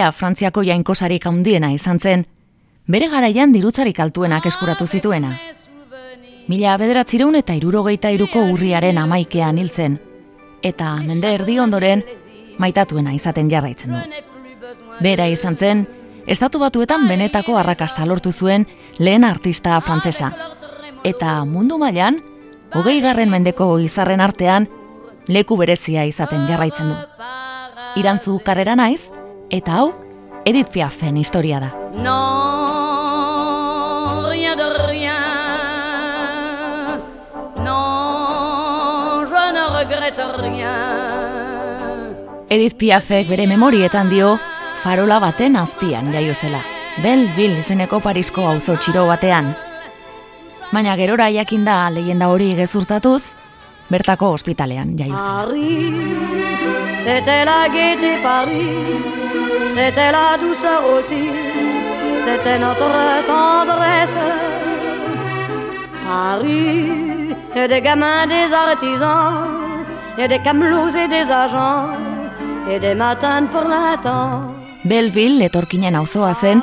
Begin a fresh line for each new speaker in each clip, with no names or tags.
Piaf Frantziako jainkosarik handiena izan zen, bere garaian dirutzarik altuenak eskuratu zituena. Mila bederatzireun eta irurogeita iruko urriaren amaikean hiltzen, eta mende erdi ondoren maitatuena izaten jarraitzen du. Bera izan zen, estatu batuetan benetako arrakasta lortu zuen lehen artista frantsesa. Eta mundu mailan, hogei garren mendeko izarren artean, leku berezia izaten jarraitzen du. Irantzu karrera naiz, eta hau, Edith Piafen historia da.
Non, rien de rien. Non, je ne regrette rien.
Edith Piafek bere memorietan dio farola baten azpian jaio zela. Belleville izeneko Parisko auzo txiro batean. Baina gerora jakin da leyenda hori gezurtatuz, bertako ospitalean jaio zela.
Paris, c'était la gaieté Paris, c'était la douceur aussi, c'était notre tendresse. Paris, et des gamins, des artisans, et des camelots et des agents, et des matins de printemps.
Belleville etorkinen auzoa zen,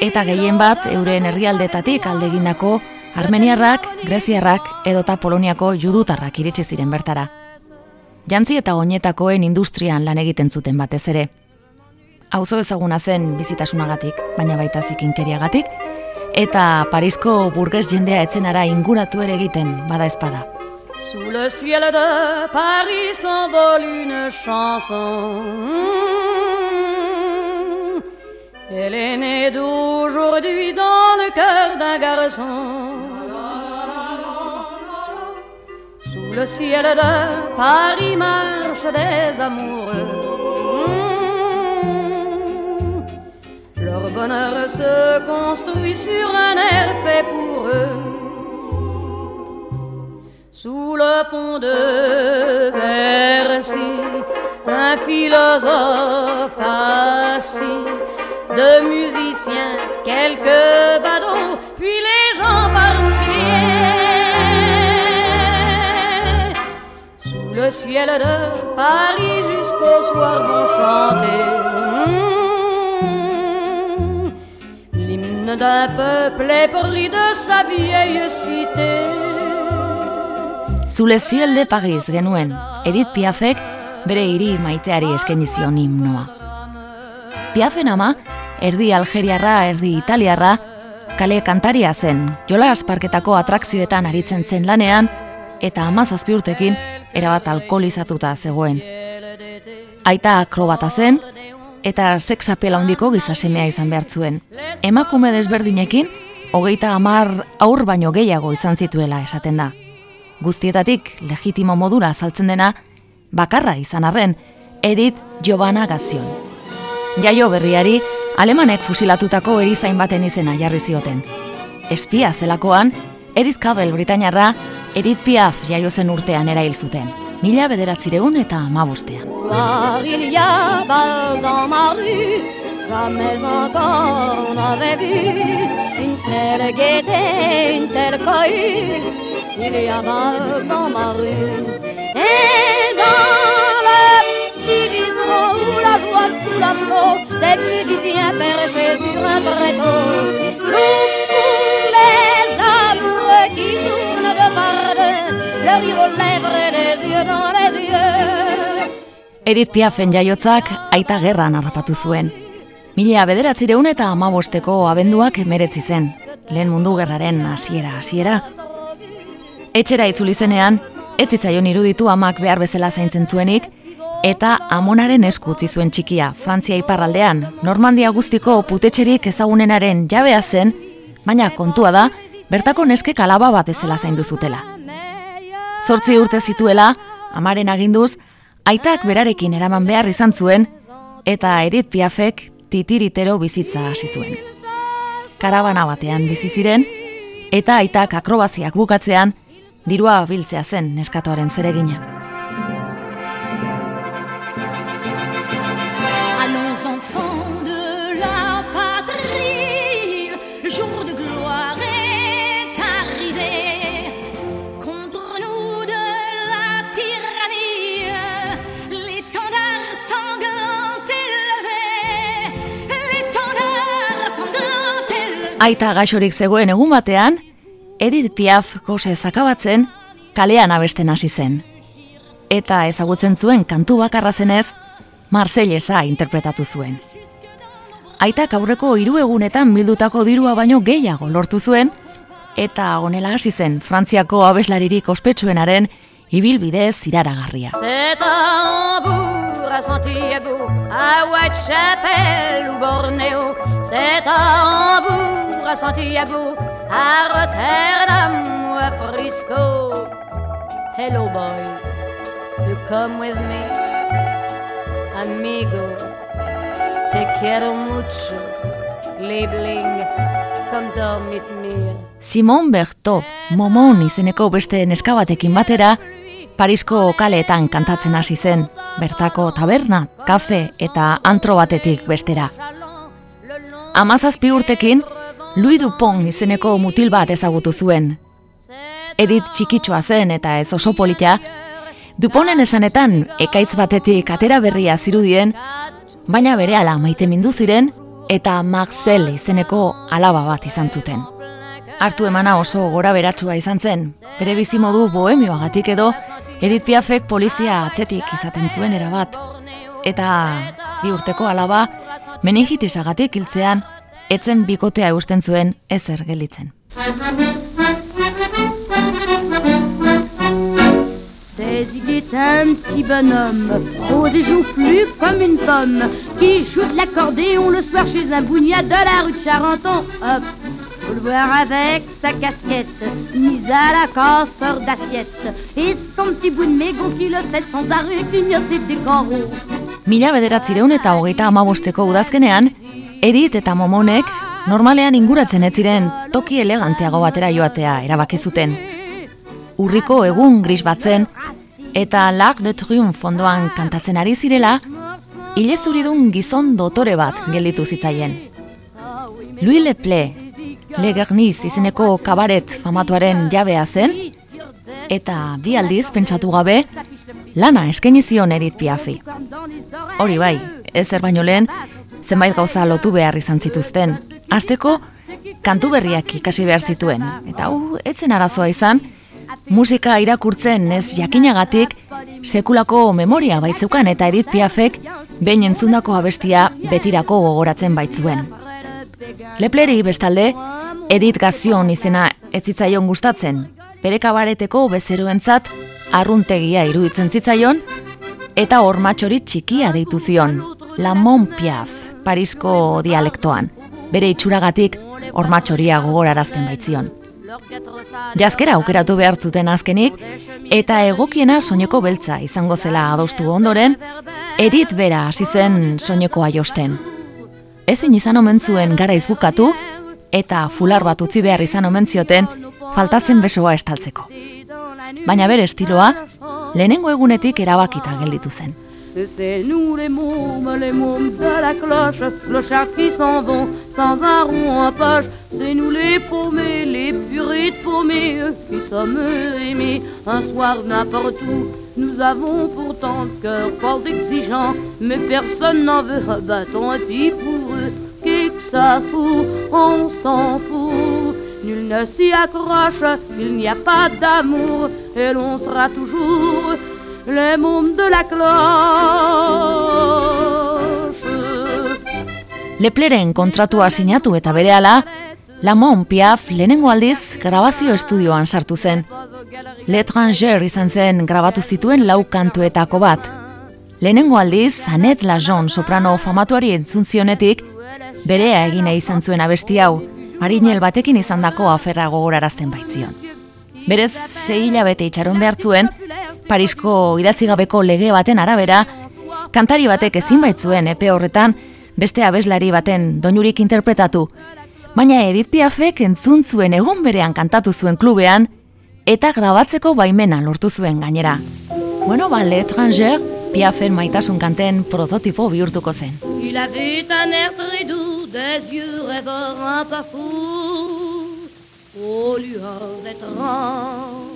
eta gehien bat euren herrialdetatik aldegindako armeniarrak, greziarrak edota poloniako judutarrak iritsi ziren bertara. Jantzi eta oinetakoen industrian lan egiten zuten batez ere. Auzo ezaguna zen bizitasunagatik, baina baita zikinkeriagatik, eta Parisko burges jendea etzenara inguratu ere egiten bada ezpada.
Sous le ciel de Paris s'envole une chanson. Elle est née d'aujourd'hui dans le cœur d'un garçon. Sous le ciel de Paris marchent des amoureux. Leur bonheur se construit sur un air fait pour eux. Sous le pont de Bercy, un philosophe assis, de musiciens, quelques badauds, puis les gens par milliers. Sous le ciel de Paris jusqu'au soir vont chanter l'hymne d'un peuple épris de sa vieille cité.
Zule zielde Paris genuen, Edith Piafek bere hiri maiteari eskaini zion himnoa. Piafen ama, erdi algeriarra, erdi italiarra, kale kantaria zen, jola asparketako atrakzioetan aritzen zen lanean, eta amazazpi urtekin erabat alkoholizatuta zegoen. Aita akrobata zen, eta sexapela handiko gizasemea izan behar zuen. Emakume desberdinekin, hogeita hamar aur baino gehiago izan zituela esaten da. Guztietatik legitimo modura azaltzen dena, bakarra izan arren, Edith Giovanna Gazion. Jaio berriari, alemanek fusilatutako erizain baten izena jarri zioten. Espia zelakoan, Edith Cavell Britainarra, Edith Piaf jaio zen urtean erail zuten. Mila bederatzireun eta amabostean.
Jamais encore on n'avait vu une telle gaieté, une telle cohue. Il y a bal dans ma rue. Et des musiciens perchés sur un tréteau. Nous pour les amoureux qui tournent de le lèvres et les yeux dans les yeux.
Edith Piafen jaiotzak aita gerran harrapatu zuen. Mila bederatzireun eta amabosteko abenduak emeretzi zen, lehen mundu gerraren hasiera hasiera. Etxera itzuli zenean, ez zitzaion iruditu amak behar bezala zaintzen zuenik, eta amonaren esku utzi zuen txikia, Frantzia iparraldean, Normandia guztiko putetxerik ezagunenaren jabea zen, baina kontua da, bertako neskek alaba bat ezela zaindu zutela. Zortzi urte zituela, amaren aginduz, aitak berarekin eraman behar izan zuen, eta Edith Piafek titiritero bizitza hasi zuen. Karabana batean bizi ziren eta aitak akrobaziak bukatzean dirua biltzea zen neskatoaren zeregina. Aita gaixorik zegoen egun batean, Edith Piaf gose zakabatzen, kalean abesten hasi zen. Eta ezagutzen zuen kantu bakarra zenez, Marseillesa interpretatu zuen. Aitak aurreko hiru egunetan bildutako dirua baino gehiago lortu zuen, eta honela hasi zen Frantziako abeslaririk ospetsuenaren ibilbide ziraragarria. Santiago, à Whitechapel ou Bornéo. C'est à Hambourg, à Santiago, à Rotterdam ou à Frisco. Hello boy, you come with me, amigo. Te quiero mucho, Liebling, come dormir with Simon Berto, Momon izeneko beste neskabatekin batera, Parisko kaleetan kantatzen hasi zen, bertako taberna, kafe eta antro batetik bestera. Amazazpi urtekin, Louis Dupont izeneko mutil bat ezagutu zuen. Edit txikitsua zen eta ez oso polita, Duponen esanetan ekaitz batetik atera berria zirudien, baina bere ala maite mindu ziren eta Marcel izeneko alaba bat izan zuten. Artu emana oso gora beratsua izan zen, bere bizimodu bohemioagatik edo Edith Piafek polizia atzetik izaten zuen erabat. Eta bi urteko alaba, meningitisagatik hiltzean, etzen bikotea eusten zuen ezer gelitzen. est un petit bonhomme, aux des joues plus comme une pomme, qui joue de l'accordéon le soir chez un bougnat de la rue de Charenton. Hop, Faut le voir avec sa casquette, mise à la casseur d'assiette, et son petit bout de mégot qui le fait sans arrêt clignoter des coraux. Mila bederatzireun eta hogeita amabosteko udazkenean, Edith eta Momonek normalean inguratzen ez ziren toki eleganteago batera joatea erabaki zuten. Urriko egun gris batzen eta Lac de Triumph fondoan kantatzen ari zirela, ilezuridun gizon dotore bat gelditu zitzaien. Louis Leple, Legerniz izeneko kabaret famatuaren jabea zen, eta bi aldiz pentsatu gabe, lana eskaini zion Edith Piafi. Hori bai, ezer baino lehen, zenbait gauza lotu behar izan zituzten. Azteko, kantu berriak ikasi behar zituen, eta hu, etzen arazoa izan, musika irakurtzen ez jakinagatik, sekulako memoria baitzeukan eta Edith Piafek, behin entzundako abestia betirako gogoratzen baitzuen. Lepleri bestalde, Edith Gazion izena etzitzaion gustatzen, bere kabareteko bezeroentzat arruntegia iruditzen zitzaion, eta hormatxori txikia deitu zion, La Montpiaf, Parisko dialektoan, bere itxuragatik hormatxoria gogorarazten baitzion. Jazkera aukeratu behar zuten azkenik, eta egokiena soineko beltza izango zela adostu ondoren, Edith bera hasi zen soinekoa josten. Ezin izan omen zuen gara izbukatu, eta fular bat utzi behar izan omen zioten faltazen besoa estaltzeko. Baina bere estiloa, lehenengo egunetik erabakita gelditu zen. C'est nous les mômes, les mômes de la cloche, clochards qui s'en vont sans un rond en poche. C'est nous les paumés, les purées de paumés, qui sommes aimés un soir n'importe où. Nous avons pourtant le cœur fort exigeant, mais personne n'en veut, bah tant pis pour eux. qui que ça fout, on s'en fout. Nul ne s'y accroche, il n'y a pas d'amour, et l'on sera toujours les mômes de la cloche. Lepleren kontratua sinatu eta berehala, Lamon Piaf lehenengo aldiz grabazio estudioan sartu zen. L'étranger izan zen grabatu zituen lau kantuetako bat. Lehenengo aldiz, La Lajon soprano famatuari entzun zionetik, berea egine izan zuen abesti hau, marinel batekin izandako aferra gogorarazten baitzion. Berez, sei hilabete itxaron behar zuen, Parisko idatzigabeko lege baten arabera, kantari batek ezin baitzuen epe horretan, beste abeslari baten doinurik interpretatu, baina Edith Piafek entzun zuen egon berean kantatu zuen klubean, eta grabatzeko baimena lortu zuen gainera. Bueno, ba, l'étranger, Piafen maitasun kanten prototipo bihurtuko zen.
Il avait un air très doux, des yeux rêveurs un peu fous, aux lueurs étranges.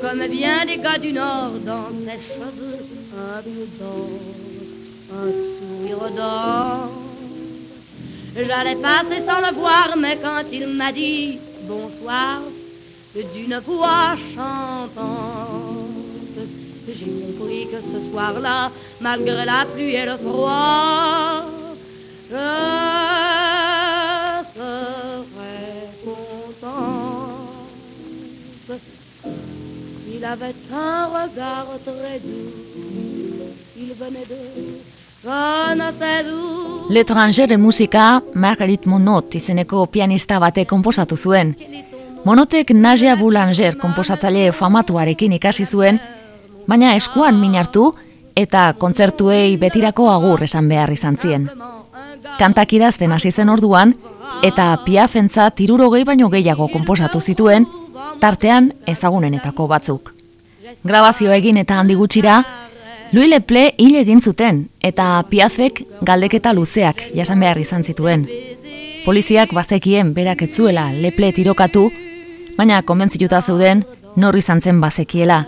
Comme bien des gars du Nord, dans ses cheveux amusants, un sourire d'or. J'allais passer sans le voir, mais quand il m'a dit bonsoir, d'une voix chantante, j'ai compris que ce soir-là, malgré la pluie et le froid, Il avait un regard très doux, il venait de
Letrangeren musika Marguerite Monod izeneko pianista bate konposatu zuen. Monotek Nadia Boulanger konposatzaile famatuarekin ikasi zuen baina eskuan minartu eta kontzertuei betirako agur esan behar izan zien. Kantak idazten hasi zen orduan, eta piafentza tirurogei baino gehiago konposatu zituen, tartean ezagunenetako batzuk. Grabazio egin eta handi gutxira, Louis Leple hil egin zuten eta piafek galdeketa luzeak jasan behar izan zituen. Poliziak bazekien berak etzuela Leple tirokatu, baina konbentzituta zeuden norri izan zen bazekiela.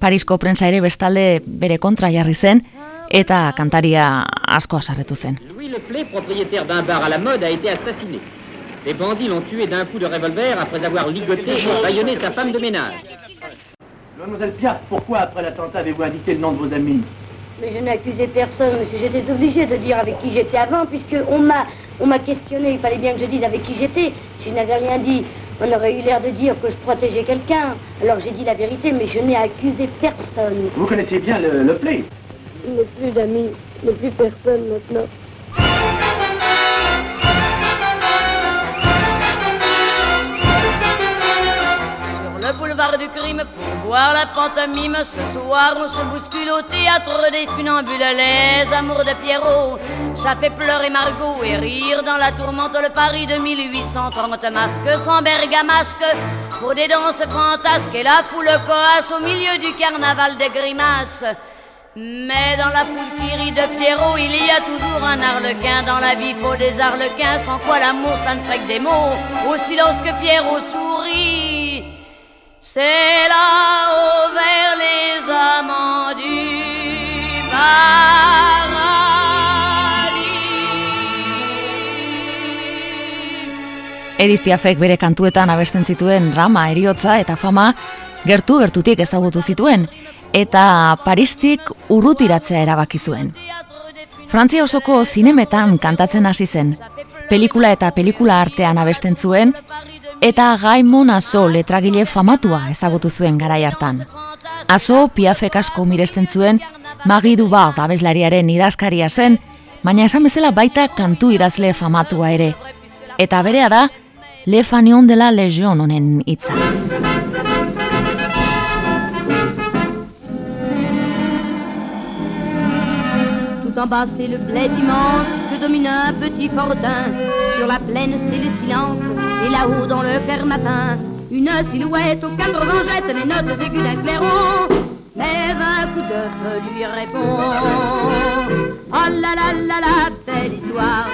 Parisko prensa ere bestalde bere kontra jarri zen eta kantaria asko asarretu zen.
Louis Leplé, propriétaire d'un bar à la mode, a été assassiné. Des bandits l'ont tué d'un coup de revolver après avoir ligoté et baïonné sa femme de ménage.
Mademoiselle Piaf, pourquoi après l'attentat avez-vous indiqué le nom de vos amis
Mais je n'ai accusé personne, monsieur. J'étais obligée de dire avec qui j'étais avant, puisqu'on m'a, on m'a questionné. Il fallait bien que je dise avec qui j'étais. Si je n'avais rien dit, on aurait eu l'air de dire que je protégeais quelqu'un. Alors j'ai dit la vérité, mais je n'ai accusé personne.
Vous connaissiez bien le, le play
Il n'y a plus d'amis, il n'y a plus personne maintenant.
Du crime pour voir la pantomime. Ce soir, on se bouscule au théâtre des funambules. Les amours de Pierrot, ça fait pleurer Margot et rire dans la tourmente le Paris de 1830. Masque sans bergamasque pour des danses fantasques et la foule coasse au milieu du carnaval des grimaces. Mais dans la foule qui rit de Pierrot, il y a toujours un arlequin. Dans la vie, faut des arlequins, sans quoi l'amour, ça ne serait que des mots. Au silence que Pierrot sourit. C'est là-haut vers les amants du paradis.
Edith Piafek bere kantuetan abesten zituen drama, eriotza eta fama gertu gertutik ezagutu zituen eta Paristik urrutiratzea erabaki zuen. Frantzia osoko zinemetan kantatzen hasi zen, pelikula eta pelikula artean abesten zuen, eta Gaimon Aso letragile famatua ezagutu zuen garai hartan. Aso piafek asko miresten zuen, Magi Duba abeslariaren idazkaria zen, baina esan bezala baita kantu idazle famatua ere. Eta berea da, Le Fanion de Legion honen hitza.
Tout en bas, c'est le bled immense que domine un petit fortin. Sur la plaine, c'est le silence. Et là-haut, dans le clair matin, une silhouette au cadran jette les notes aiguës d'un clairon. Mais un coup d'œuf lui répond. Oh là là là la belle histoire.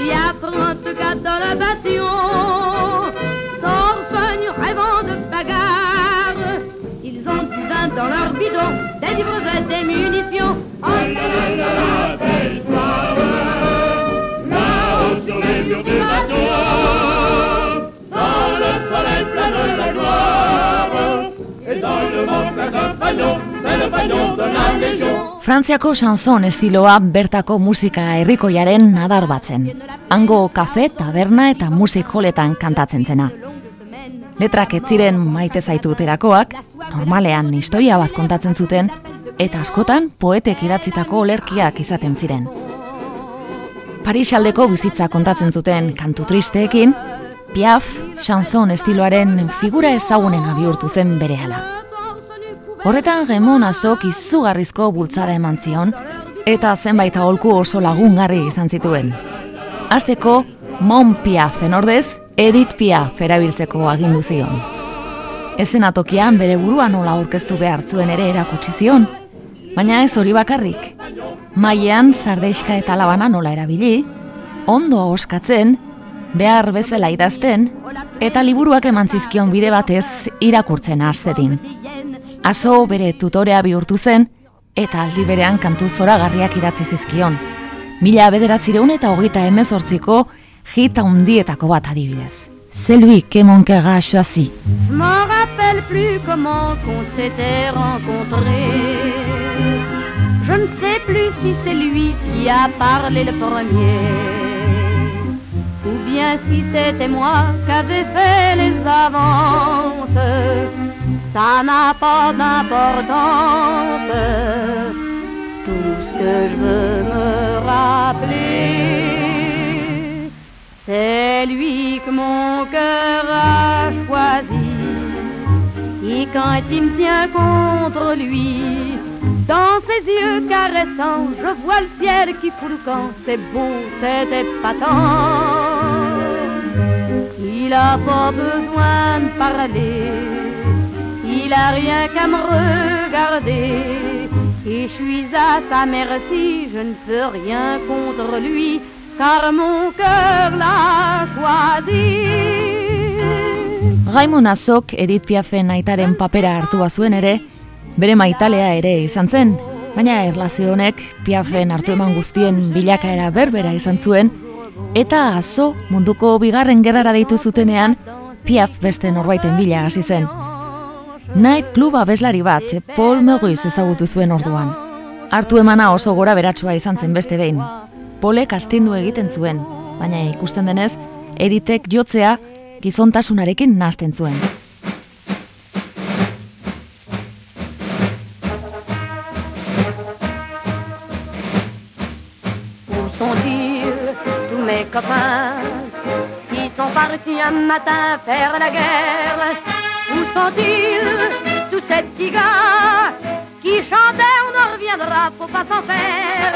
Il y a 34 dans le bâtiment S'orphegnent rêvant de bagarre Ils ont du vin dans leur bidon Des livres et des munitions. Oh
Frantziako chanson estiloa bertako musika herrikoiaren adar batzen. Hango kafe, taberna eta musik holetan kantatzen zena. Letrak ez ziren maite zaitu uterakoak, normalean historia bat kontatzen zuten, eta askotan poetek idatzitako olerkiak izaten ziren. Parisaldeko bizitza kontatzen zuten kantu tristeekin, Piaf, chanson estiloaren figura ezagunena bihurtu zen berehala. Horretan Remon Azok izugarrizko bultzada eman zion, eta zenbait aholku oso lagungarri izan zituen. Azteko, Mon Piafen ordez, Edith Piaf erabiltzeko agindu zion. Ezenatokian bere buruan nola aurkeztu behartzuen ere erakutsi zion, baina ez hori bakarrik. Mailean sardeiska eta labana nola erabili, ondo oskatzen, behar bezala idazten, eta liburuak eman zizkion bide batez irakurtzen azedin. Aso bere tutorea bihurtu zen, eta aldi berean kantu zoragarriak idatzi zizkion. Mila bederatzireun eta hogeita emezortziko hita undietako bat adibidez. C'est lui qui mon cœur a choisi.
M'en rappelle plus comment qu'on s'était rencontrés. Je ne sais plus si c'est lui qui a parlé le premier. Ou bien si c'était moi qui avais fait les avances. Ça n'a pas d'importance. Tout ce que je veux me rappeler. C'est lui que mon cœur a choisi. Et quand il me tient contre lui, dans ses yeux caressants, je vois le ciel qui fout le camp. C'est beau, c'est épatant. Il a pas besoin de parler. Il a rien qu'à me regarder. Et je suis à sa merci, je ne peux rien contre lui car mon cœur l'a choisi.
Raimon Azok Edith Piafen aitaren papera hartu bazuen ere, bere maitalea ere izan zen, baina erlazio honek Piafen hartu eman guztien bilakaera berbera izan zuen, eta azo munduko bigarren gerrara deitu zutenean, Piaf beste norbaiten bila hasi zen. Night Club abeslari bat, Paul Meguiz ezagutu zuen orduan. Hartu emana oso gora beratsua izan zen beste behin, polek astindu egiten zuen, baina ikusten denez, editek jotzea gizontasunarekin nasten zuen.
Partis un matin faire la guerre. Où sont-ils, tous ces petits gars, qui chantaient on en reviendra, faut pas s'en faire.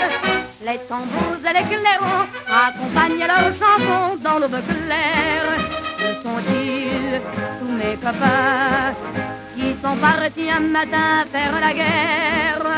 Les tambours et les clairons accompagnent leurs chansons dans l'aube claire. Où sont-ils, tous mes copains, qui sont partis un matin faire la guerre?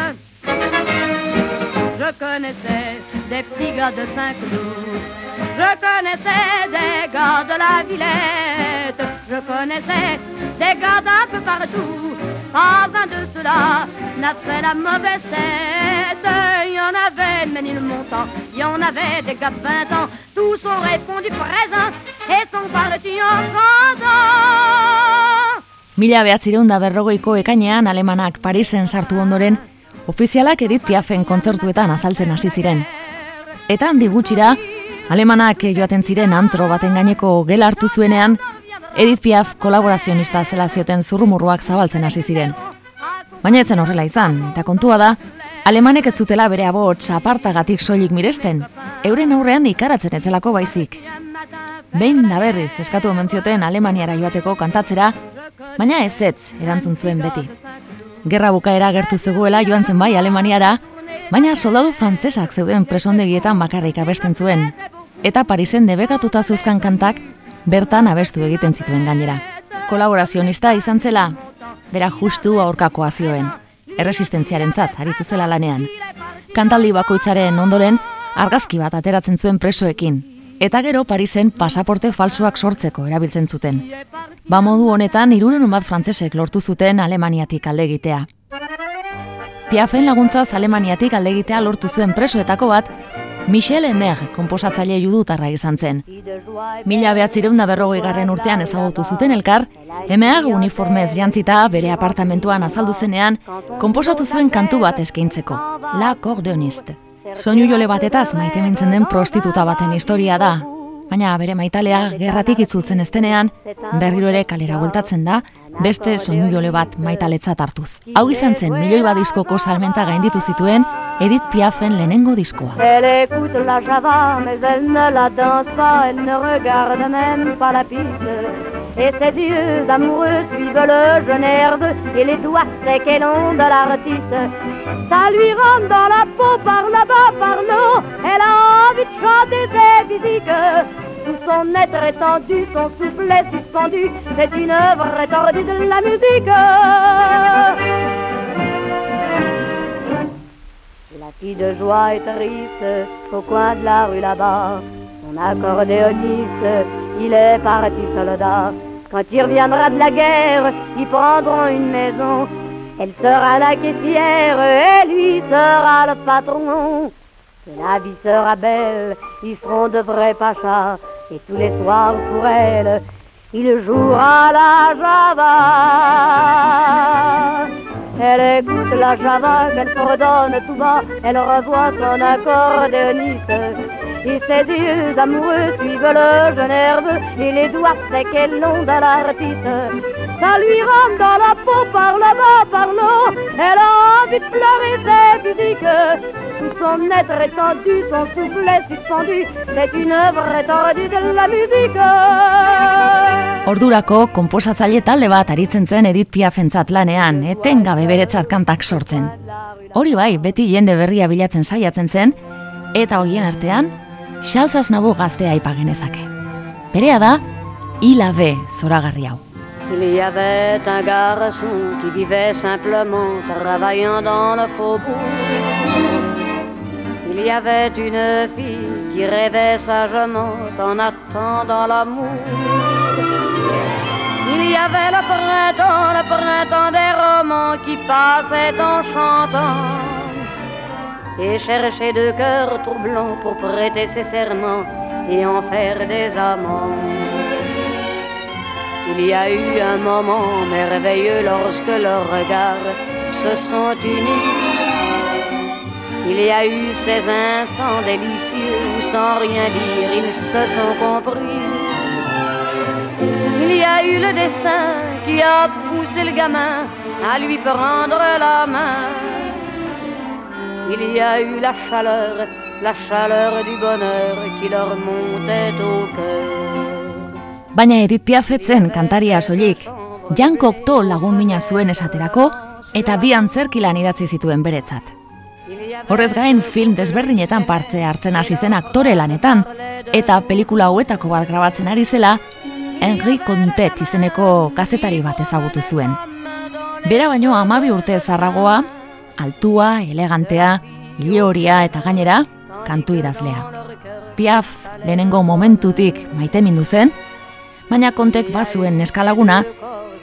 Je connaissais des petits gars de Saint-Cloud, je connaissais des gars de la Villette, je connaissais des gars d'un peu partout, un de ceux-là n'a fait la mauvaise tête. Il y en avait le menil montant, il y en avait des gars de 20 ans, tous ont répondu présent et sont partis en chantant.
Mila behatzireun da berrogeiko ekainean alemanak Parisen sartu ondoren, ofizialak Edith Piafen kontzertuetan azaltzen hasi ziren. Eta handi gutxira, alemanak joaten ziren antro baten gaineko gela hartu zuenean, Edith Piaf kolaborazionista zela zioten zurrumurruak zabaltzen hasi ziren. Baina etzen horrela izan, eta kontua da, alemanek ez zutela bere abots apartagatik soilik miresten, euren aurrean ikaratzen etzelako baizik. Behin da berriz eskatu omen zioten Alemaniara joateko kantatzera, baina ez ez erantzun zuen beti. Gerra bukaera gertu zegoela joan zen bai Alemaniara, baina soldadu frantsesak zeuden presondegietan bakarrik abesten zuen, eta Parisen debekatuta zeuzkan kantak bertan abestu egiten zituen gainera. Kolaborazionista izan zela, bera justu aurkakoa zioen, erresistentziaren zat, aritu zela lanean. Kantaldi bakoitzaren ondoren, argazki bat ateratzen zuen presoekin, eta gero Parisen pasaporte falsuak sortzeko erabiltzen zuten. Ba modu honetan, iruren bat frantzesek lortu zuten Alemaniatik alde egitea. Piafen laguntzaz Alemaniatik alde egitea lortu zuen presoetako bat, Michel Emer komposatzaile judutarra izan zen. Mila behatzireun da berrogei garren urtean ezagutu zuten elkar, Emer uniformez jantzita bere apartamentuan azaldu zenean, komposatu zuen kantu bat eskaintzeko, La Cordeonist. Soinu jole batetaz maite mintzen den prostituta baten historia da, baina bere maitalea gerratik itzultzen estenean, berriro ere kalera bultatzen da, beste soinu jole bat maitaletzat hartuz. Hau izan zen milioi bat diskoko salmenta gainditu zituen, Edith Piafen lehenengo diskoa.
Elle écoute la java, mais elle ne la danse pas, elle ne regarde même pas la piste. Et ses yeux amoureux suivent le jeune herbe et les doigts secs et longs de l'artiste. Ça lui rentre dans la peau par là-bas, par là. Elle a envie de chanter Tout son être étendu, son souffle est suspendu. C'est une œuvre étendue de la musique. La fille de joie est triste au coin de la rue là-bas. Son accordéoniste, il est parti soldat. Quand il reviendra de la guerre, ils prendront une maison. Elle sera la caissière et lui sera le patron. La vie sera belle, ils seront de vrais pachas. Et tous les soirs pour elle, il jouera la java. Elle écoute la java qu'elle fredonne tout bas, elle revoit son accordéoniste. Et ses yeux amoureux suivent le jeune herbe et les doigts secs et longs de l'artiste. Ça lui rentre dans la peau par là-bas, par là. Elle a envie de pleurer ses musiques. Tout son être étendu, son souffle est suspendu. C'est une œuvre étendue de la musique.
Ordurako konposatzaile talde bat aritzen zen Edith Piafentzat lanean, etengabe beretzat kantak sortzen. Hori bai, beti jende berria bilatzen saiatzen zen, eta hoien artean,
Il y avait un garçon qui vivait simplement travaillant dans le faubourg. Il y avait une fille qui rêvait sagement en attendant l'amour. Il y avait le printemps, le printemps des romans qui passait en chantant et cherchait deux cœurs troublants pour prêter ses serments et en faire des amants. Il y a eu un moment merveilleux lorsque leurs regards se sont unis. Il y a eu ces instants délicieux où sans rien dire ils se sont compris. Il y a eu le destin qui a poussé le gamin à lui prendre la main. Il y a eu la chaleur, la chaleur du bonheur qui leur montait au cœur.
Baina Edith Piafetzen kantaria soilik, Jan Cocteau lagun mina zuen esaterako eta bi antzerkilan idatzi zituen beretzat. Horrez gain film desberdinetan parte hartzen hasi zen aktore lanetan eta pelikula hauetako bat grabatzen ari zela Henri Contet izeneko kazetari bat ezagutu zuen. Bera baino amabi urte zarragoa, altua, elegantea, ileoria eta gainera, kantu idazlea. Piaf lehenengo momentutik maite mindu zen, baina kontek bazuen neskalaguna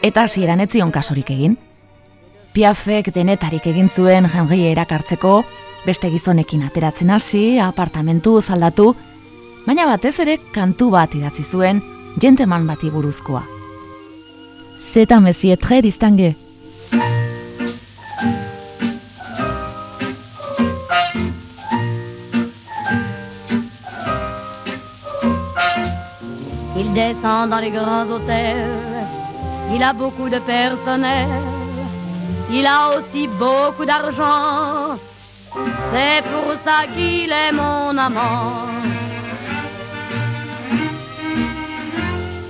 eta hasieran etzion kasorik egin. Piafek denetarik egin zuen Henri erakartzeko, beste gizonekin ateratzen hasi, apartamentu zaldatu, baina batez ere kantu bat idatzi zuen, gentleman bati buruzkoa. C'est un monsieur
descend dans les grands hôtels, il a beaucoup de personnel, il a aussi beaucoup d'argent, c'est pour ça qu'il est mon amant.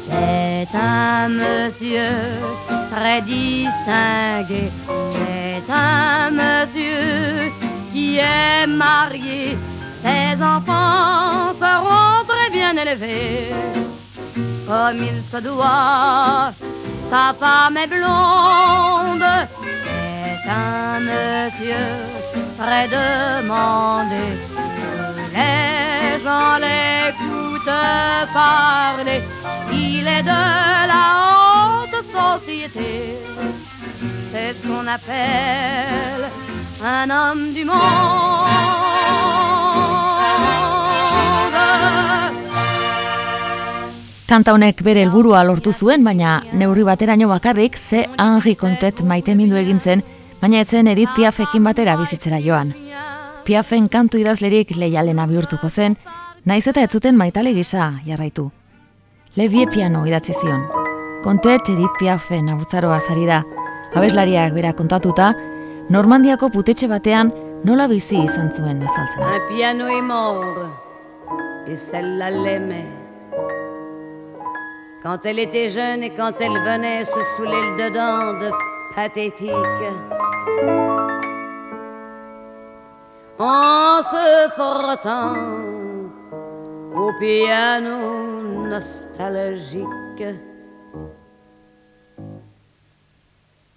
C'est un monsieur très distingué, c'est un monsieur qui est marié, ses enfants seront très bien élevés comme il se doit. Sa femme est blonde, c'est un monsieur très demandé. Les gens l'écoutent parler, il est de la haute société. C'est ce qu'on appelle un homme du monde.
Kanta honek bere helburua lortu zuen, baina neurri bateraino bakarrik ze Henri Contet maite mindu egin zen, baina etzen Edith Piafekin batera bizitzera joan. Piafen kantu idazlerik leialena bihurtuko zen, Naiz eta ez zuten maitale gisa jarraitu. Levie piano idatzi zion. Kontet Edith Piafen aurtzaroa zari da. Abeslariak bera kontatuta, Normandiako putetxe batean nola bizi izan zuen azaltzen.
Un piano est mort, et celle-là l'aimait. Quand elle était jeune et quand elle venait se saouler le dedans de pathétique. En se frottant au piano nostalgique.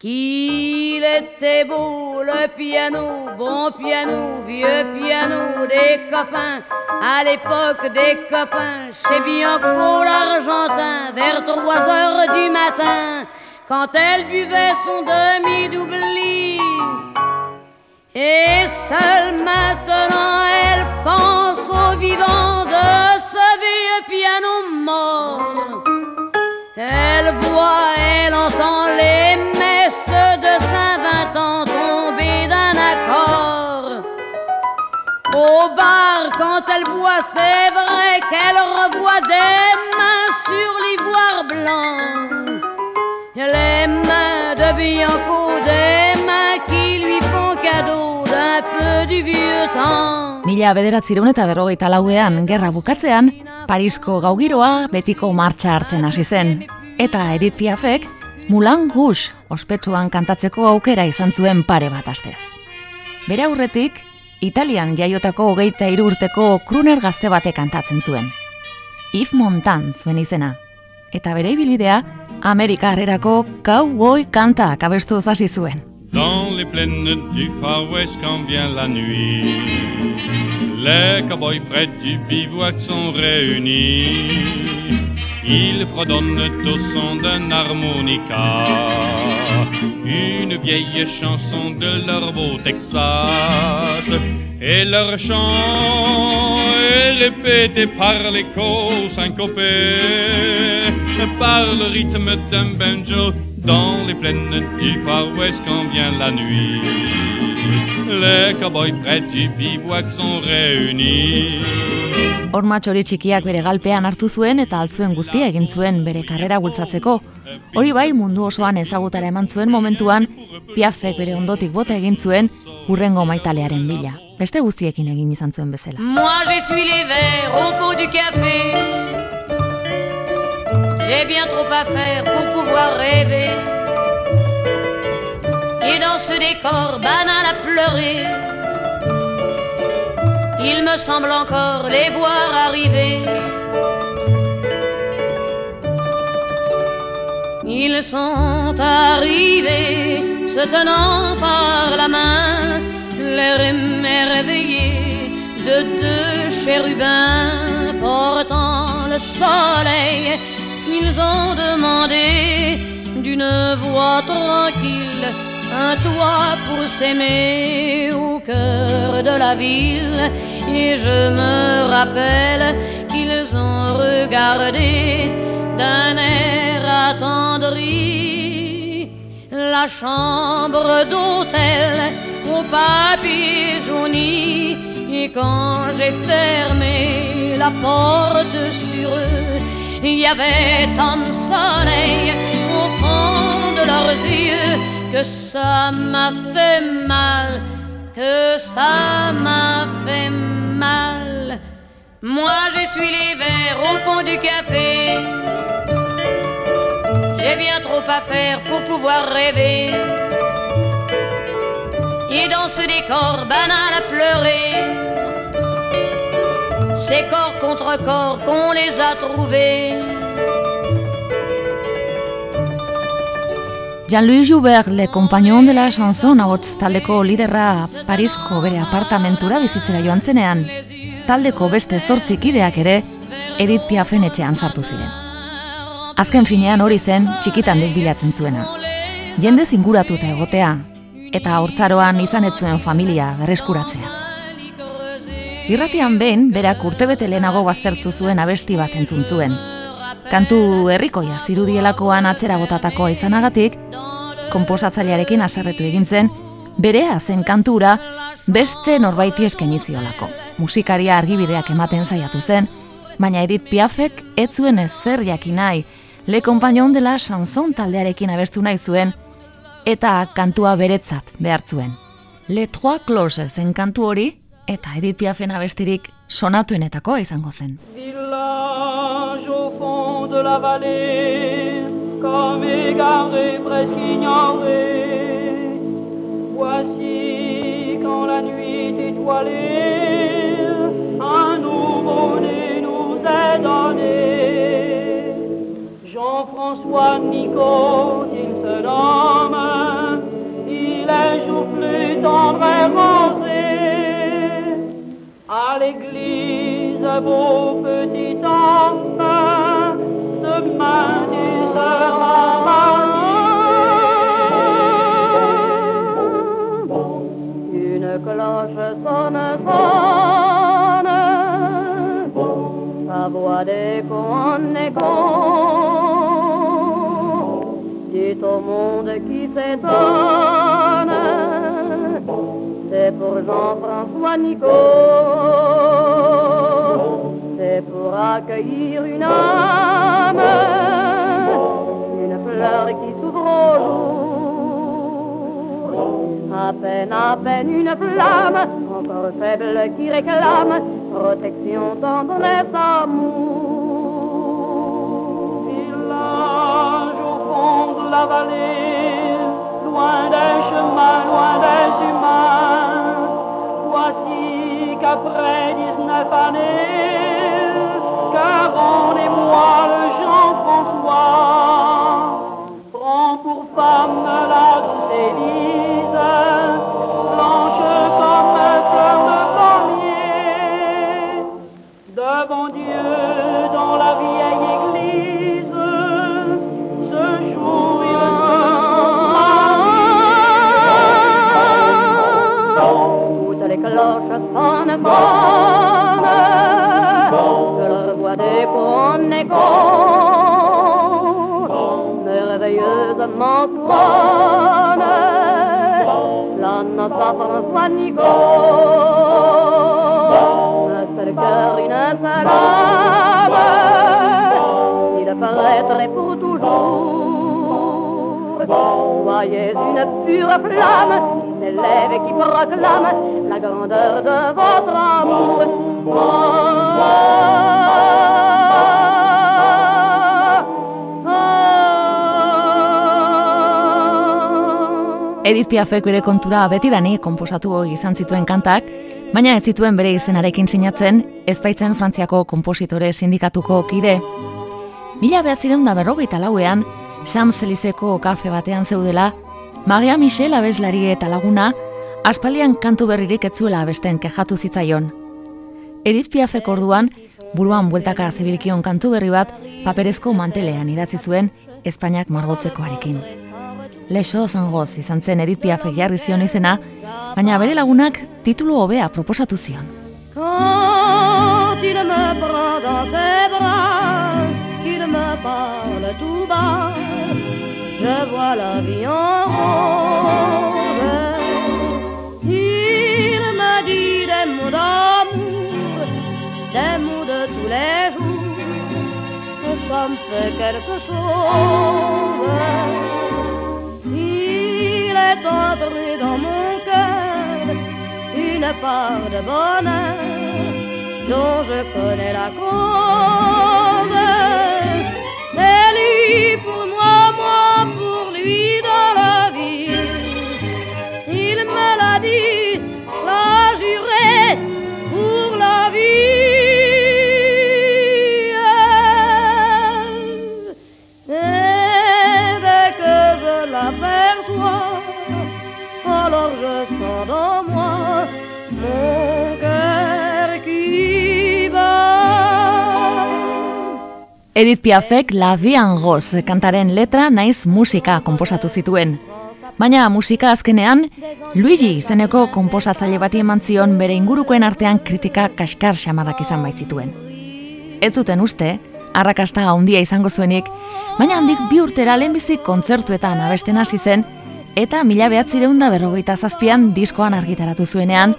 Qu'il était beau le piano, bon piano, vieux piano des copains, à l'époque des copains, chez Bianco l'Argentin, vers trois heures du matin, quand elle buvait son demi-doubli. Et seule maintenant elle pense au vivant de ce vieux piano mort. Elle voit, elle entend les Au bar, quand elle boit, c'est vrai qu'elle revoit des mains sur l'ivoire blanc. Les mains de Bianco, des mains qui lui font cadeau d'un peu du vieux temps.
Mila bederatzireun eta berrogeita lauean gerra bukatzean, Parisko gaugiroa betiko martxa hartzen hasi zen. Eta Edith Piafek, Mulan Rouge ospetsuan kantatzeko aukera izan zuen pare bat astez. Bere aurretik, Italian jaiotako hogeita urteko kruner gazte bate kantatzen zuen. Yves Montan zuen izena. Eta bere ibilbidea, Amerika harrerako cowboy kanta abestu hasi zuen.
Dans les plaines du Far West quand vient la nuit, les cowboys près du bivouac sont réunis. Ils fredonnent au son d'un harmonica, une vieille chanson de leur beau Texas. Et leur chant est répété par l'écho syncopé, par le rythme d'un banjo dans les plaines du Far West quand vient la nuit. Les cowboys près du bivouac sont réunis.
Horma txori txikiak bere galpean hartu zuen eta altzuen guztia egin zuen bere karrera bultzatzeko. Hori bai mundu osoan ezagutara eman zuen momentuan, Piafek bere ondotik bota egin zuen urrengo maitalearen bila. Beste guztiekin egin izan zuen bezala.
Moi j'essuie les verres au fond du café. J'ai bien trop à faire pour pouvoir rêver. Dans ce décor banal à pleurer, il me semble encore les voir arriver. Ils sont arrivés, se tenant par la main, l'air émerveillé de deux chérubins portant le soleil. Ils ont demandé d'une voix tranquille un toit pour s'aimer au cœur de la ville. Et je me rappelle qu'ils ont regardé d'un air attendri la chambre d'hôtel au papier jauni. Et quand j'ai fermé la porte sur eux, il y avait tant de soleil au fond de leurs yeux que ça m'a fait mal, que ça m'a fait mal. Moi j'essuie les verres au fond du café. J'ai bien trop à faire pour pouvoir rêver. Et dans ce décor banal à pleurer, c'est corps contre corps qu'on les a trouvés.
Jean-Louis Joubert, le compagnon de la chanson ahots taldeko liderra Parisko bere apartamentura bizitzera joan zenean, taldeko beste zortzikideak ere Edith Piafen etxean sartu ziren. Azken finean hori zen txikitan bilatzen zuena. Jende zinguratuta egotea, eta hortzaroan izan ez zuen familia berreskuratzea. Irratian behin, berak urtebete lehenago baztertu zuen abesti bat entzun zuen. Kantu herrikoia zirudielakoan atzera botatakoa izanagatik, komposatzailearekin haserretu egin zen, berea zen kantura beste norbaiti eskaini ziolako. Musikaria argibideak ematen saiatu zen, baina Edith Piafek ez zuen ezer jakin nahi, Le Compagnon de la Chanson taldearekin abestu nahi zuen, eta kantua beretzat behar zuen. Le Trois Closes zen kantu hori, eta Edith Piafen abestirik sonatuenetako izango zen.
Village au fond de la vallée, comme égaré, presque ignoré. Voici quand la nuit étoilée, un nouveau-né nous est donné. Jean-François Nico, il se nomme, il est joufflu, tendre et rosé. À l'église, beau petit homme, demain voix en écho. Dit au monde qui s'étonne, c'est pour Jean-François Nico, c'est pour accueillir une âme, une fleur qui s'ouvre au jour. À peine, à peine une flamme, encore faible qui réclame protection, tendresse, amour. Village au fond de la vallée, loin des chemins, loin des humains. Voici qu'après 19 années, Caron et moi, le Jean-François, prend pour femme la douce la noce à François Nico, un seul cœur, une âme, il paraîtrait pour toujours. Soyez une pure flamme qui s'élève et qui proclame la grandeur de votre amour.
Edith Piafek bere kontura betidani konposatu izan zituen kantak, baina ez zituen bere izenarekin sinatzen, ez baitzen Frantziako kompositore sindikatuko kide. Mila behatzireun da berrogeita lauean, Champs-Élyseko kafe batean zeudela, Maria Michel abeslari eta laguna, aspaldian kantu berririk etzuela abesten kejatu zitzaion. Edith Piafek orduan, buruan bueltaka zebilkion kantu berri bat, paperezko mantelean idatzi zuen, Espainiak margotzekoarekin. Lexo zangoz izan zen Edith Piafek jarri zion izena, baina bere lagunak titulu hobea proposatu zion.
Quand il me prend dans ses bras, qu'il me parle tout bas, je vois la vie en rose. Il me dit des mots d'amour, des mots de tous les jours, que ça me fait quelque chose. Est entré dans mon cœur une part de bonheur dont je connais la cause. C'est lui pour moi, moi pour lui dans la vie. Il me l'a dit, dans moi mon cœur qui.
Edith Piafek La Vie en Rose kantaren letra naiz musika konposatu zituen. Baina musika azkenean, Luigi izeneko konposatzaile bati eman zion bere ingurukoen artean kritika kaskar xamarrak izan baitzituen. Ez zuten uste, arrakasta handia izango zuenik, baina handik bi urtera lehenbizik kontzertuetan abesten hasi zen, eta mila behatzireun da berrogeita zazpian diskoan argitaratu zuenean,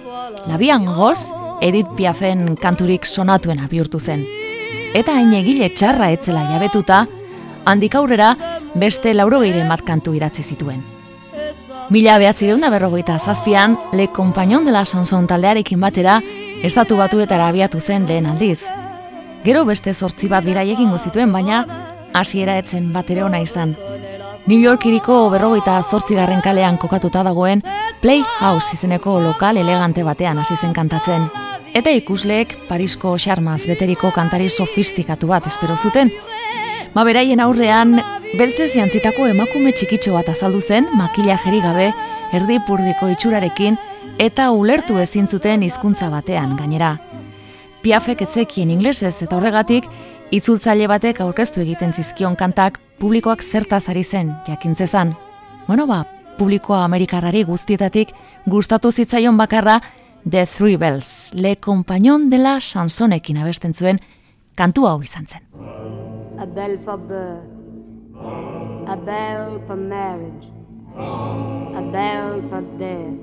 labian goz, Edith Piafen kanturik sonatuena bihurtu zen. Eta hain egile txarra etzela jabetuta, handik aurrera beste laurogeire bat kantu idatzi zituen. Mila behatzireun da berrogeita zazpian, Le Compagnon de la Sanson taldearekin batera, estatu batuetara abiatu zen lehen aldiz. Gero beste zortzi bat bidai egingo zituen, baina hasiera etzen bat ere ona izan. New York iriko berrogeita zortzigarren kalean kokatuta dagoen Playhouse izeneko lokal elegante batean hasi zen kantatzen. Eta ikusleek Parisko xarmaz beteriko kantari sofistikatu bat espero zuten. Ma beraien aurrean, beltzez jantzitako emakume txikitxo bat azaldu zen, makila gabe, erdi purdiko itxurarekin, eta ulertu ezin zuten hizkuntza batean gainera. Piafek etzekien inglesez eta horregatik, itzultzaile batek aurkeztu egiten zizkion kantak publikoak zertaz ari zen jakintzezan. Bueno ba, publikoa amerikarrari guztietatik gustatu zitzaion bakarra The Three Bells, Le Compagnon de la Chansonekin abesten zuen kantu hau izan zen.
A bell for birth, a bell for marriage, a bell for death.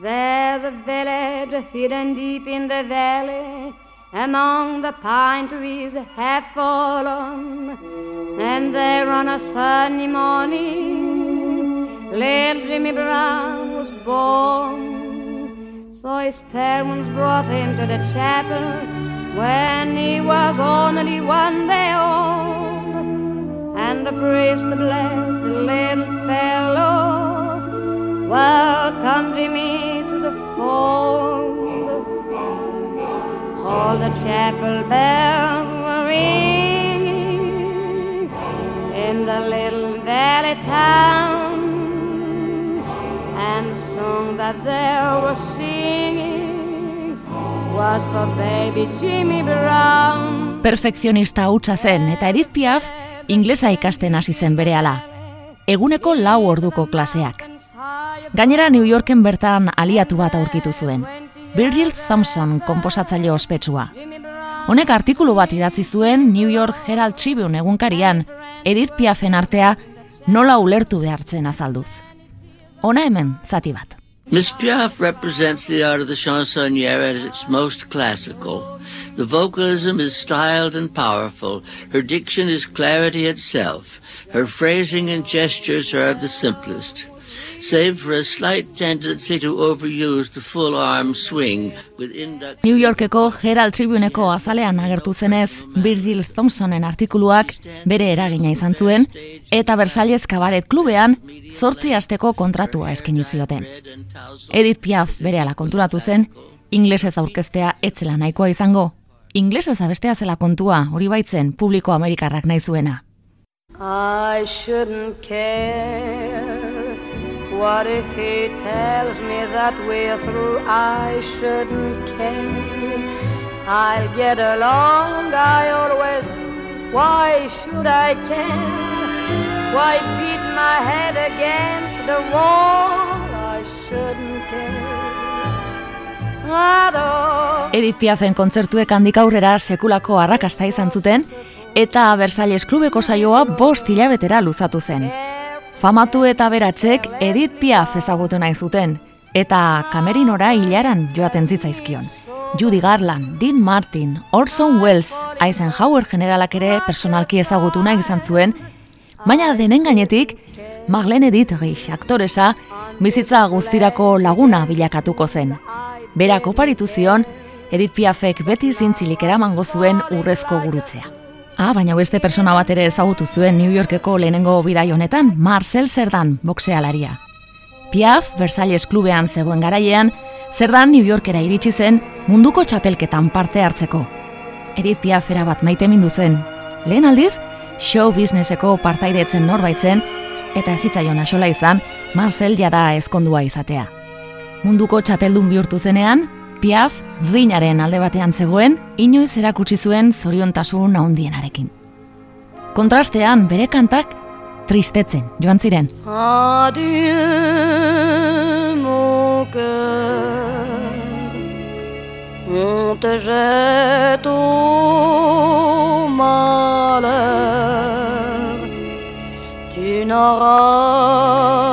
There's a village hidden deep in the valley Among the pine trees have fallen And there on a sunny morning Little Jimmy Brown was born So his parents brought him to the chapel When he was only one day old And the priest blessed the little fellow Welcome Jimmy to the fold. All the chapel bells were ringing in the little valley town, and the song that they were singing was for baby Jimmy Brown.
Perfekzionista hutsa zen eta Edith Piaf inglesa ikasten hasi zen berehala. Eguneko lau orduko klaseak. Gainera New Yorken bertan aliatu bat aurkitu zuen. Virgil Thompson konposatzaile ospetsua. Honek artikulu bat idatzi zuen New York Herald Tribune egunkarian, Edith Piafen artea nola ulertu behartzen azalduz. Ona hemen, zati bat.
Miss Piaf represents the art of the chansonnière at its most classical. The vocalism is styled and powerful. Her diction is clarity itself. Her phrasing and gestures are of the simplest. Save for a slight tendency to overuse the full arm swing within the
New Yorkeko Herald Tribuneko azalean agertu zenez Virgil Thompsonen artikuluak bere eragina izan zuen eta Versalles Cabaret Klubean zortzi asteko kontratua eskaini zioten. Edith Piaf berehala konturatu zen inglesez aurkeztea etzela nahikoa izango. Inglesez abestea zela kontua, hori baitzen publiko amerikarrak nahi zuena.
I shouldn't care What if he tells me that we're through? I shouldn't care. I'll get along, I always Why should I care? Why beat my head against the wall? I shouldn't care.
Edith Piafen kontzertuek handik aurrera sekulako arrakasta izan zuten eta Versalles klubeko saioa bost hilabetera luzatu zen. Famatu eta beratzek Edith Piaf ezagutu nahi zuten, eta kamerinora hilaran joaten zitzaizkion. Judy Garland, Dean Martin, Orson Welles, Eisenhower generalak ere personalki ezagutu nahi izan zuen, baina denen gainetik, Marlene Dietrich aktoresa bizitza guztirako laguna bilakatuko zen. Berak oparitu zion, Edith Piafek beti zintzilik eramango zuen urrezko gurutzea. Ah, baina beste persona bat ere ezagutu zuen New Yorkeko lehenengo bidai honetan, Marcel Zerdan, boxealaria. Piaf, Versalles klubean zegoen garaiean, Zerdan New Yorkera iritsi zen munduko txapelketan parte hartzeko. Edith Piaf bat maite mindu zen. Lehen aldiz, show businesseko partaidetzen norbaitzen, eta ez zitzaion asola izan, Marcel jada ezkondua izatea. Munduko txapeldun bihurtu zenean, Piaf, rinaren alde batean zegoen, inoiz erakutsi zuen zoriontasun nahundienarekin. Kontrastean bere kantak tristetzen joan ziren.
Adieu, mon n'auras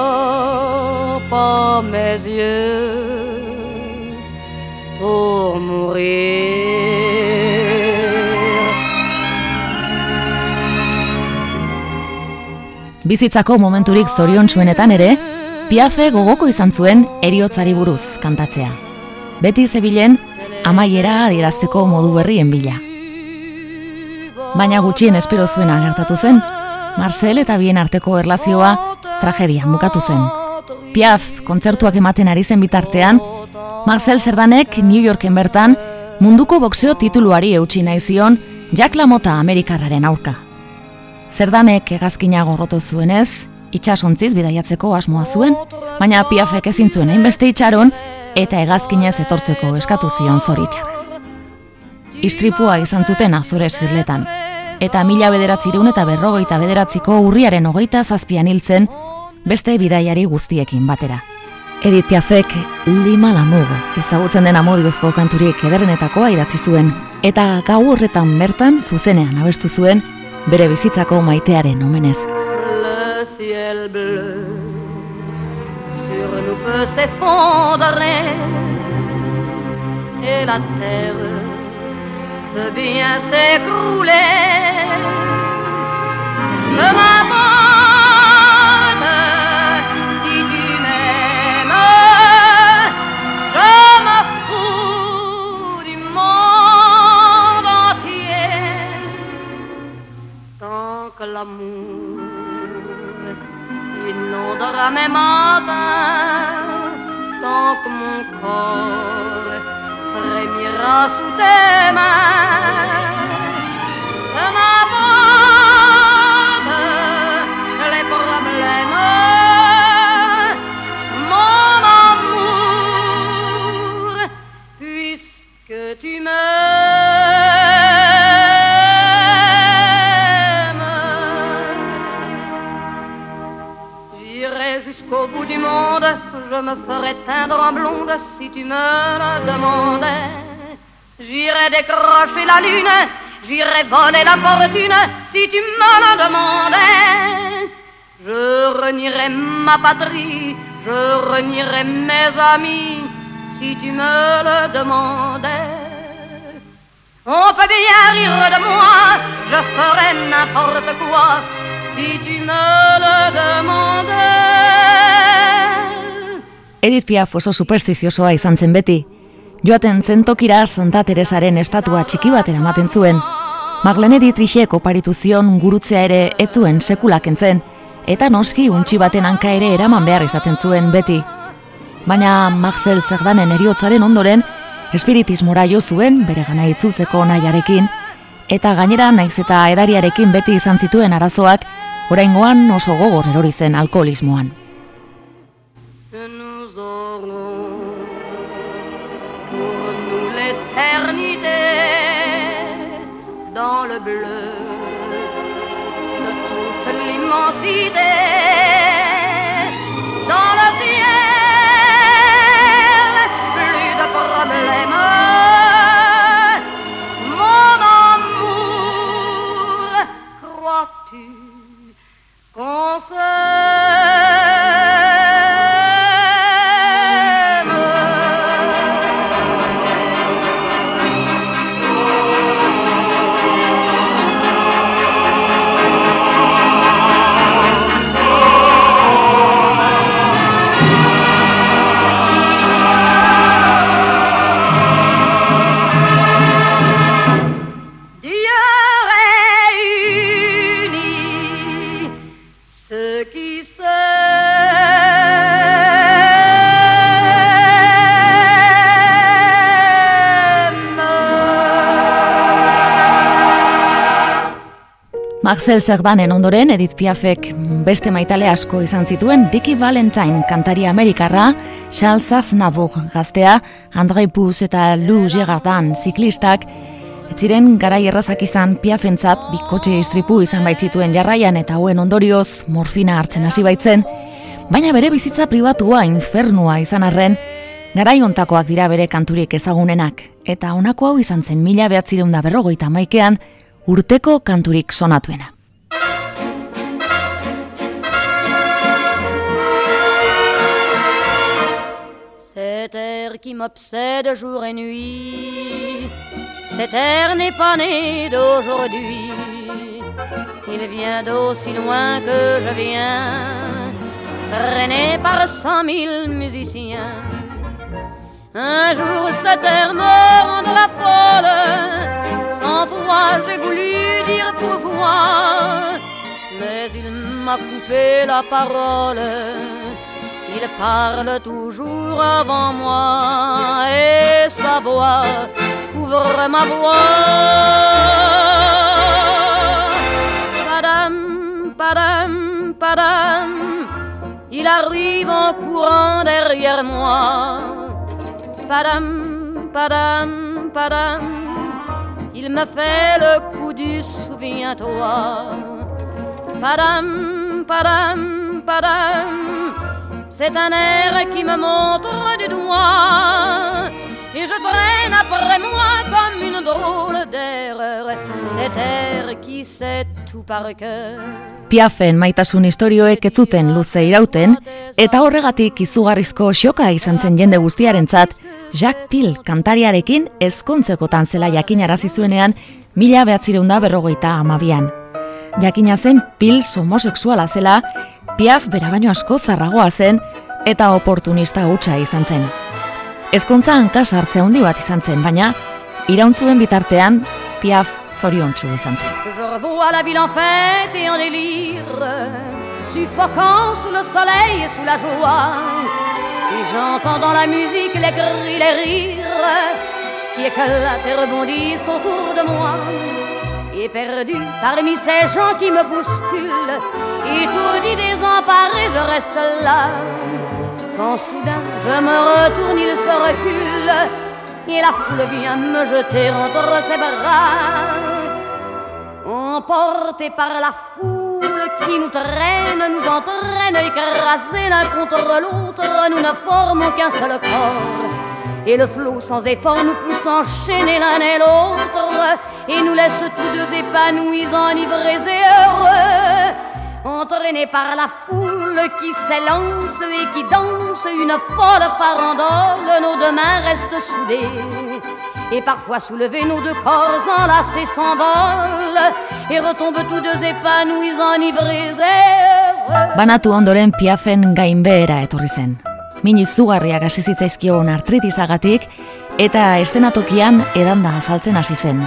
Bizitzako momenturik zoriontsuenetan ere, piafe gogoko izan zuen eriotzari buruz kantatzea. Beti zebilen, amaiera adierazteko modu berrien bila. Baina gutxien espero zuen agertatu zen, Marcel eta bien arteko erlazioa tragedia mukatu zen. Piaf, kontzertuak ematen ari zen bitartean, Marcel Zerdanek New Yorken bertan munduko boxeo tituluari eutxi nahi zion Jack LaMotta Amerikarraren aurka. Zerdanek egazkina gorroto zuenez, itxasontziz bidaiatzeko asmoa zuen, baina Piafek ezin zuen hainbeste itxaron eta egazkinez etortzeko eskatu zion zoritxarrez. Istripua izan zuten azurez girletan, eta mila bederatzireun eta berrogeita bederatziko urriaren hogeita zazpian hiltzen beste bidaiari guztiekin batera. Edith Piafek Lima Lamur ezagutzen den amodiozko kanturik ederrenetakoa idatzi zuen. Eta gau horretan bertan zuzenean abestu zuen bere bizitzako maitearen omenez. Le ciel bleu sur nous peut s'effondrer et la terre peut bien s'écrouler
l'amour inondera mes matins tant que mon corps frémira sous tes mains. Monde, je me ferai teindre en blonde si tu me le demandais. J'irai décrocher la lune, j'irai voler la fortune si tu me le demandais. Je renierai ma patrie, je renierai mes amis si tu me le demandais. On peut bien rire de moi, je ferai n'importe quoi si tu
Edith Piaf oso superstiziosoa izan zen beti. Joaten zentokira Santa Teresaren estatua txiki bat eramaten zuen. Maglen Edith oparitu zion gurutzea ere ez zuen sekulak entzen, eta noski untxi baten hanka ere eraman behar izaten zuen beti. Baina Marcel Zerdanen eriotzaren ondoren, espiritismora jo zuen bere gana itzultzeko nahiarekin, eta gainera naiz eta edariarekin beti izan zituen arazoak, oraingoan oso gogor erori zen alkoholismoan.
Dans le bleu de toute l'immensité, dans le ciel, plus de problèmes. Mon amour, crois-tu qu'on se
Marcel Zerbanen ondoren Edith Piafek beste maitale asko izan zituen Dickie Valentine kantari amerikarra, Charles Aznavour gaztea, Andrei Puz eta Lou Gerardin ziklistak, ziren garai errazak izan Piafentzat bikotxe istripu izan baitzituen jarraian eta hauen ondorioz morfina hartzen hasi baitzen, baina bere bizitza pribatua infernua izan arren, garai ontakoak dira bere kanturik ezagunenak, eta honako hau izan zen mila behatzireun da berrogoita maikean, urteko kanturik sonatuena.
Cet air qui m'obsède jour et nuit, cet air n'est pas né d'aujourd'hui.
Il vient d'aussi loin que je viens, traîné par cent mille musiciens. Un jour cette terre me rendra folle, sans foi j'ai voulu dire pourquoi, mais il m'a coupé la parole. Il parle toujours avant moi et sa voix couvre ma voix. padam, padam, il arrive en courant derrière moi. Padam, padam, padam, il me fait le coup du souviens-toi. Padam, padam, padam, c'est un air qui me montre du doigt. Et je traîne après moi comme une drôle d'erreur, cet air qui sait tout par cœur.
Piafen maitasun historioek ez zuten luze irauten, eta horregatik izugarrizko xoka izan zen jende guztiarentzat, Jacques Pil kantariarekin ezkontzekotan zela jakinarazi zuenean mila behatzireunda berrogeita amabian. Jakina zen Pil homosexuala zela, Piaf bera baino asko zarragoa zen, eta oportunista hutsa izan zen. Ezkontza hanka sartzea handi bat izan zen, baina irauntzuen bitartean Piaf zoriontsu izan zen.
Je revois la ville en fête et en délire, suffocant sous le soleil et sous la joie. Et j'entends dans la musique les cris, les rires qui éclatent et rebondissent autour de moi. Et perdu parmi ces gens qui me bousculent, étourdi, désemparé, je reste là. Quand soudain je me retourne, il se recule et la foule vient me jeter entre ses bras. Emportés par la foule qui nous traîne, nous entraîne, écrasés l'un contre l'autre, nous ne formons qu'un seul corps. Et le flot sans effort nous pousse enchaîner l'un et l'autre, et nous laisse tous deux épanouis, enivrés et heureux. Entraînés par la foule qui s'élance et qui danse une folle farandole, nos deux mains restent soudées. Et parfois soulevés, nos deux corps enlacés s'envolent et retombent tous deux épanouis, enivrés et heureux.
Banatu ondoren piafen gainbehera etorri zen. Min izugarriak hasi zitzaizkion artritisagatik eta estenatokian edanda azaltzen hasi zen.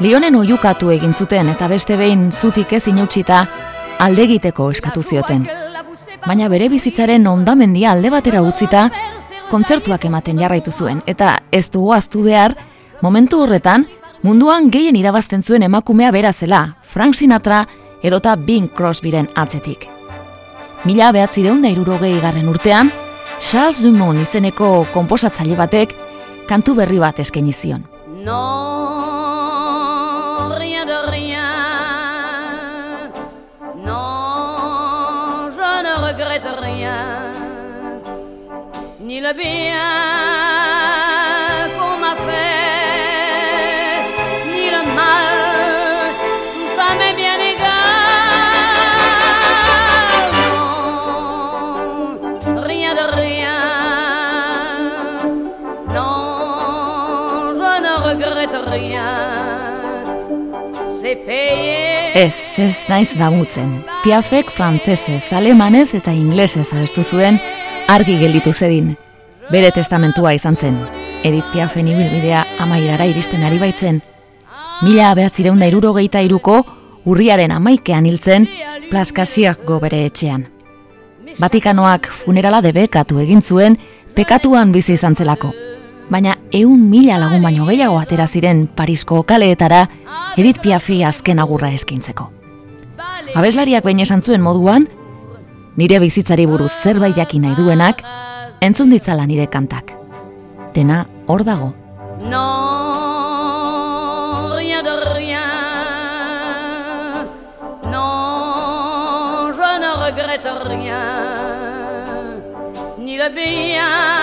Lionen oiukatu egin zuten eta beste behin zutik ez inutsita alde egiteko eskatu zioten. Baina bere bizitzaren ondamendia alde batera utzita, kontzertuak ematen jarraitu zuen, eta ez dugu aztu behar, momentu horretan, munduan gehien irabazten zuen emakumea bera zela, Frank Sinatra edota Bing Crosbyren atzetik. Mila behatzireun da irurogei garren urtean, Charles Dumont izeneko komposatzaile batek kantu berri bat eskaini zion.
Non, rien de rien. Non, je ne regrette rien. Ni le bien
Ez, ez naiz damutzen. Piafek frantsesez, alemanez eta inglesez abestu zuen argi gelditu zedin. Bere testamentua izan zen. Edith Piafen ibilbidea amairara iristen ari baitzen. Mila behatzireunda irurogeita iruko urriaren amaikean hiltzen plaskasiak bere etxean. Vatikanoak funerala debekatu egin zuen pekatuan bizi izan zelako. Baina eun mila lagun baino gehiago atera ziren Parisko kaleetara Edith Piafi azken agurra eskintzeko. Abeslariak baina esan zuen moduan, nire bizitzari buruz zerbait jakin nahi duenak, entzun ditzala nire kantak. Dena hor dago.
Non, rien de rien. Non, je ne regrette rien. Ni le bien